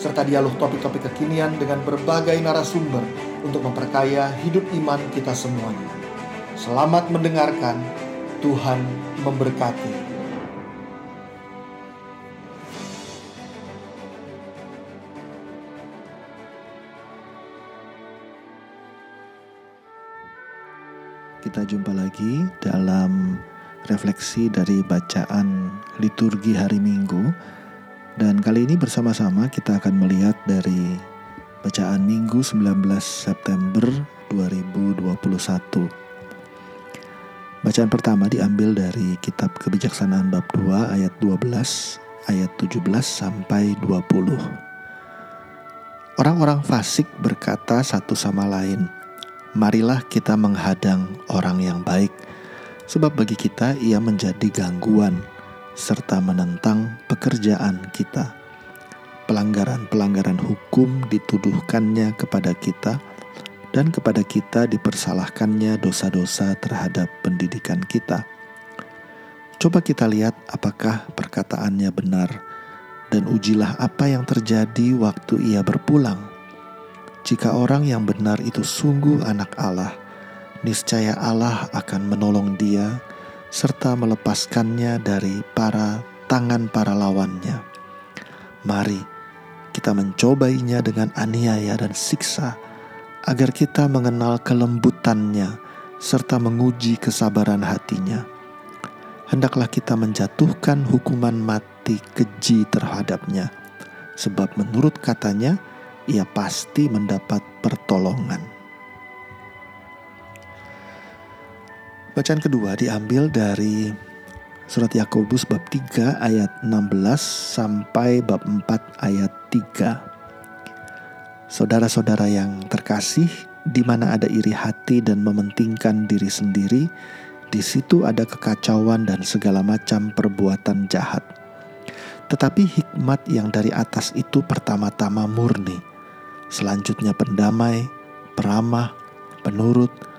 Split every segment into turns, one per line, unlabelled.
serta dialog topik-topik kekinian dengan berbagai narasumber untuk memperkaya hidup iman kita semuanya. Selamat mendengarkan, Tuhan memberkati.
Kita jumpa lagi dalam refleksi dari bacaan liturgi hari Minggu. Dan kali ini bersama-sama kita akan melihat dari bacaan Minggu 19 September 2021. Bacaan pertama diambil dari kitab Kebijaksanaan bab 2 ayat 12 ayat 17 sampai 20. Orang-orang fasik berkata satu sama lain, marilah kita menghadang orang yang baik, sebab bagi kita ia menjadi gangguan serta menentang pekerjaan kita. Pelanggaran-pelanggaran hukum dituduhkannya kepada kita, dan kepada kita dipersalahkannya dosa-dosa terhadap pendidikan kita. Coba kita lihat apakah perkataannya benar, dan ujilah apa yang terjadi waktu ia berpulang jika orang yang benar itu sungguh anak Allah, niscaya Allah akan menolong dia serta melepaskannya dari para tangan para lawannya. Mari kita mencobainya dengan aniaya dan siksa, agar kita mengenal kelembutannya serta menguji kesabaran hatinya. Hendaklah kita menjatuhkan hukuman mati keji terhadapnya, sebab menurut katanya, ia pasti mendapat pertolongan. Bacaan kedua diambil dari surat Yakobus bab 3 ayat 16 sampai bab 4 ayat 3. Saudara-saudara yang terkasih, di mana ada iri hati dan mementingkan diri sendiri, di situ ada kekacauan dan segala macam perbuatan jahat. Tetapi hikmat yang dari atas itu pertama-tama murni, Selanjutnya pendamai, peramah, penurut,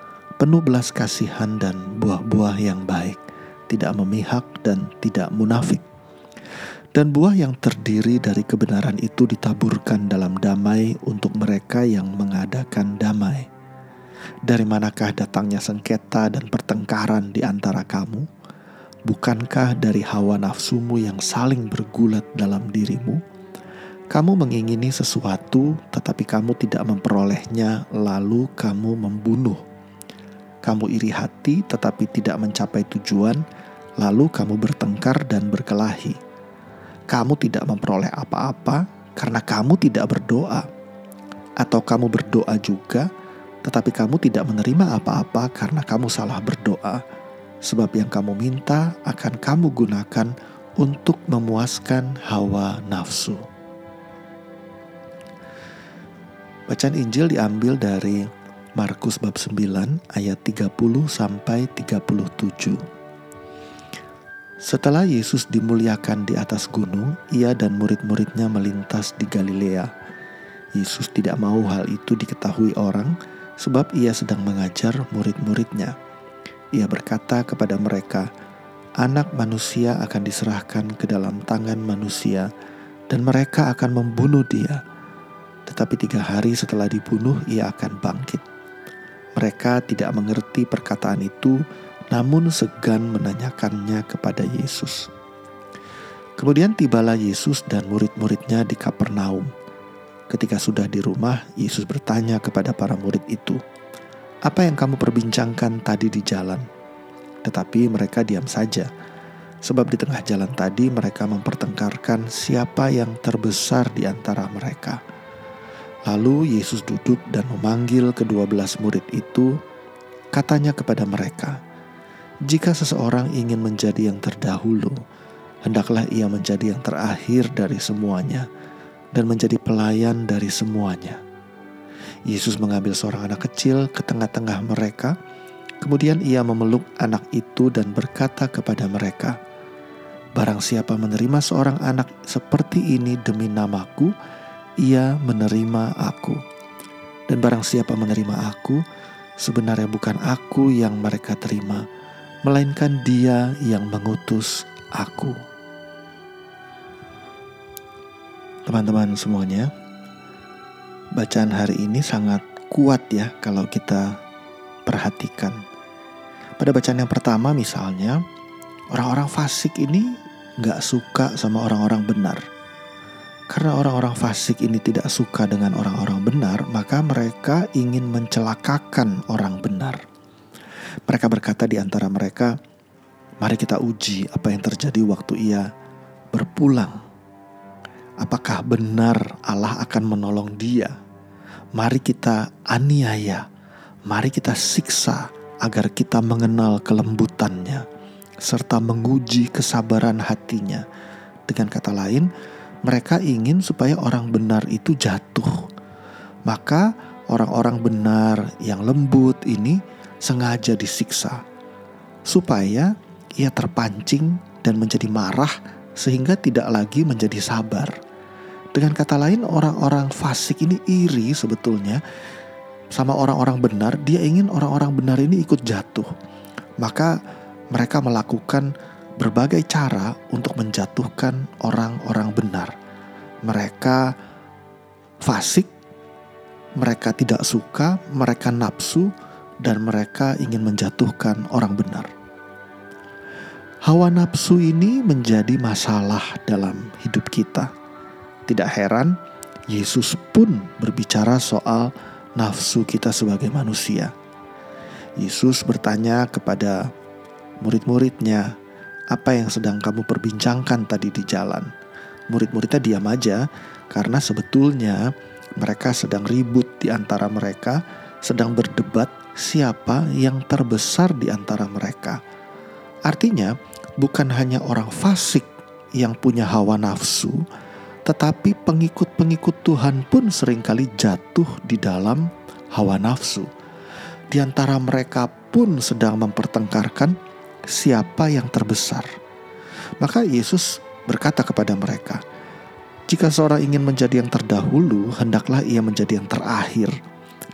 penuh belas kasihan dan buah-buah yang baik, tidak memihak dan tidak munafik. Dan buah yang terdiri dari kebenaran itu ditaburkan dalam damai untuk mereka yang mengadakan damai. Dari manakah datangnya sengketa dan pertengkaran di antara kamu? Bukankah dari hawa nafsumu yang saling bergulat dalam dirimu? Kamu mengingini sesuatu, tetapi kamu tidak memperolehnya, lalu kamu membunuh. Kamu iri hati, tetapi tidak mencapai tujuan, lalu kamu bertengkar dan berkelahi. Kamu tidak memperoleh apa-apa karena kamu tidak berdoa, atau kamu berdoa juga, tetapi kamu tidak menerima apa-apa karena kamu salah berdoa, sebab yang kamu minta akan kamu gunakan untuk memuaskan hawa nafsu. Bacaan Injil diambil dari Markus bab 9 ayat 30 sampai 37. Setelah Yesus dimuliakan di atas gunung, ia dan murid-muridnya melintas di Galilea. Yesus tidak mau hal itu diketahui orang sebab ia sedang mengajar murid-muridnya. Ia berkata kepada mereka, "Anak manusia akan diserahkan ke dalam tangan manusia, dan mereka akan membunuh Dia." tetapi tiga hari setelah dibunuh ia akan bangkit. Mereka tidak mengerti perkataan itu, namun segan menanyakannya kepada Yesus. Kemudian tibalah Yesus dan murid-muridnya di Kapernaum. Ketika sudah di rumah, Yesus bertanya kepada para murid itu, "Apa yang kamu perbincangkan tadi di jalan?" Tetapi mereka diam saja, sebab di tengah jalan tadi mereka mempertengkarkan siapa yang terbesar di antara mereka. Lalu Yesus duduk dan memanggil kedua belas murid itu, katanya kepada mereka, "Jika seseorang ingin menjadi yang terdahulu, hendaklah ia menjadi yang terakhir dari semuanya dan menjadi pelayan dari semuanya. Yesus mengambil seorang anak kecil ke tengah-tengah mereka. Kemudian ia memeluk anak itu dan berkata kepada mereka, Barang siapa menerima seorang anak seperti ini demi namaku, ia menerima aku. Dan barang siapa menerima aku, sebenarnya bukan aku yang mereka terima, melainkan dia yang mengutus aku. Teman-teman semuanya, bacaan hari ini sangat kuat ya kalau kita perhatikan. Pada bacaan yang pertama misalnya, orang-orang fasik ini nggak suka sama orang-orang benar. Karena orang-orang fasik ini tidak suka dengan orang-orang benar, maka mereka ingin mencelakakan orang benar. Mereka berkata di antara mereka, "Mari kita uji apa yang terjadi waktu ia berpulang apakah benar Allah akan menolong dia. Mari kita aniaya, mari kita siksa agar kita mengenal kelembutannya serta menguji kesabaran hatinya. Dengan kata lain, mereka ingin supaya orang benar itu jatuh. Maka orang-orang benar yang lembut ini sengaja disiksa supaya ia terpancing dan menjadi marah sehingga tidak lagi menjadi sabar. Dengan kata lain, orang-orang fasik ini iri sebetulnya sama orang-orang benar. Dia ingin orang-orang benar ini ikut jatuh. Maka mereka melakukan berbagai cara untuk menjatuhkan orang-orang benar. Mereka fasik, mereka tidak suka, mereka nafsu, dan mereka ingin menjatuhkan orang benar. Hawa nafsu ini menjadi masalah dalam hidup kita tidak heran, Yesus pun berbicara soal nafsu kita sebagai manusia. Yesus bertanya kepada murid-muridnya, "Apa yang sedang kamu perbincangkan tadi di jalan?" Murid-muridnya diam aja karena sebetulnya mereka sedang ribut di antara mereka, sedang berdebat siapa yang terbesar di antara mereka. Artinya, bukan hanya orang fasik yang punya hawa nafsu, tetapi pengikut-pengikut Tuhan pun sering kali jatuh di dalam hawa nafsu. Di antara mereka pun sedang mempertengkarkan siapa yang terbesar. Maka Yesus berkata kepada mereka, "Jika seorang ingin menjadi yang terdahulu, hendaklah ia menjadi yang terakhir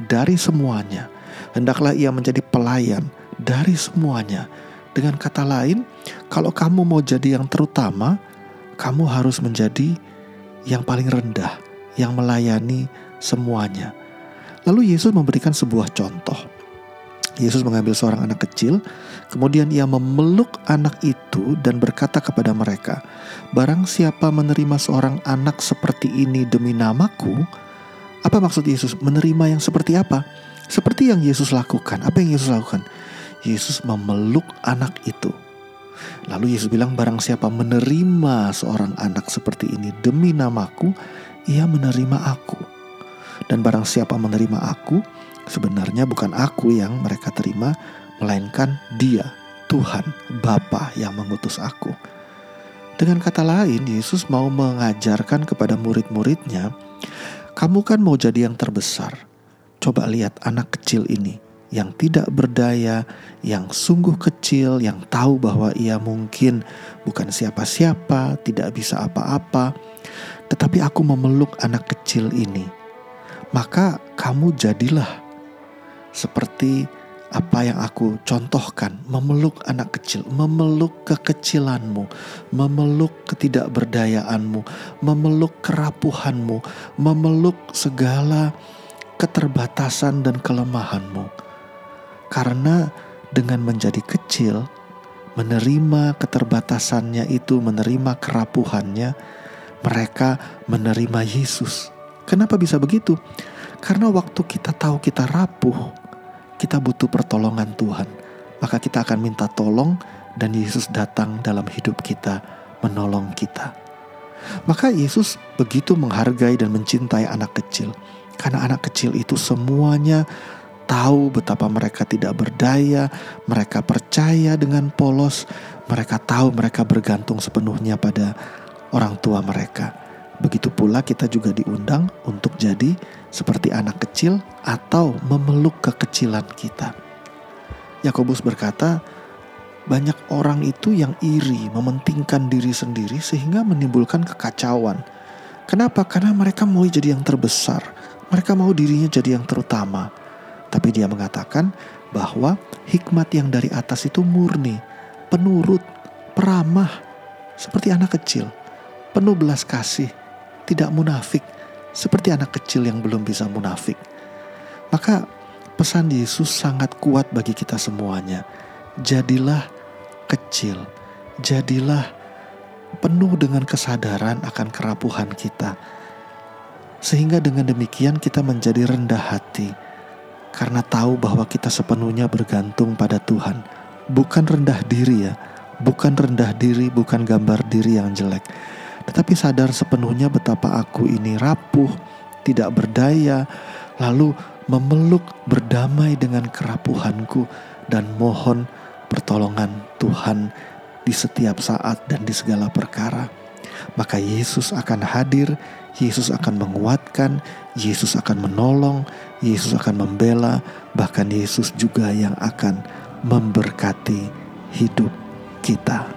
dari semuanya. Hendaklah ia menjadi pelayan dari semuanya." Dengan kata lain, kalau kamu mau jadi yang terutama, kamu harus menjadi yang paling rendah, yang melayani semuanya. Lalu Yesus memberikan sebuah contoh. Yesus mengambil seorang anak kecil, kemudian ia memeluk anak itu dan berkata kepada mereka, "Barang siapa menerima seorang anak seperti ini demi namaku," apa maksud Yesus? Menerima yang seperti apa? Seperti yang Yesus lakukan. Apa yang Yesus lakukan? Yesus memeluk anak itu. Lalu Yesus bilang barang siapa menerima seorang anak seperti ini demi namaku, ia menerima aku. Dan barang siapa menerima aku, sebenarnya bukan aku yang mereka terima, melainkan dia, Tuhan, Bapa yang mengutus aku. Dengan kata lain, Yesus mau mengajarkan kepada murid-muridnya, kamu kan mau jadi yang terbesar. Coba lihat anak kecil ini yang tidak berdaya, yang sungguh kecil, yang tahu bahwa ia mungkin bukan siapa-siapa, tidak bisa apa-apa, tetapi aku memeluk anak kecil ini. Maka kamu jadilah seperti apa yang aku contohkan, memeluk anak kecil, memeluk kekecilanmu, memeluk ketidakberdayaanmu, memeluk kerapuhanmu, memeluk segala keterbatasan dan kelemahanmu karena dengan menjadi kecil, menerima keterbatasannya itu, menerima kerapuhannya, mereka menerima Yesus. Kenapa bisa begitu? Karena waktu kita tahu kita rapuh, kita butuh pertolongan Tuhan, maka kita akan minta tolong dan Yesus datang dalam hidup kita menolong kita. Maka Yesus begitu menghargai dan mencintai anak kecil. Karena anak kecil itu semuanya tahu betapa mereka tidak berdaya, mereka percaya dengan polos, mereka tahu mereka bergantung sepenuhnya pada orang tua mereka. Begitu pula kita juga diundang untuk jadi seperti anak kecil atau memeluk kekecilan kita. Yakobus berkata, banyak orang itu yang iri, mementingkan diri sendiri sehingga menimbulkan kekacauan. Kenapa? Karena mereka mau jadi yang terbesar. Mereka mau dirinya jadi yang terutama. Tapi dia mengatakan bahwa hikmat yang dari atas itu murni, penurut, peramah, seperti anak kecil, penuh belas kasih, tidak munafik, seperti anak kecil yang belum bisa munafik. Maka pesan Yesus sangat kuat bagi kita semuanya. Jadilah kecil, jadilah penuh dengan kesadaran akan kerapuhan kita. Sehingga dengan demikian kita menjadi rendah hati karena tahu bahwa kita sepenuhnya bergantung pada Tuhan. Bukan rendah diri ya, bukan rendah diri, bukan gambar diri yang jelek tetapi sadar sepenuhnya betapa aku ini rapuh, tidak berdaya, lalu memeluk berdamai dengan kerapuhanku dan mohon pertolongan Tuhan di setiap saat dan di segala perkara. Maka Yesus akan hadir, Yesus akan menguatkan, Yesus akan menolong, Yesus akan membela, bahkan Yesus juga yang akan memberkati hidup kita.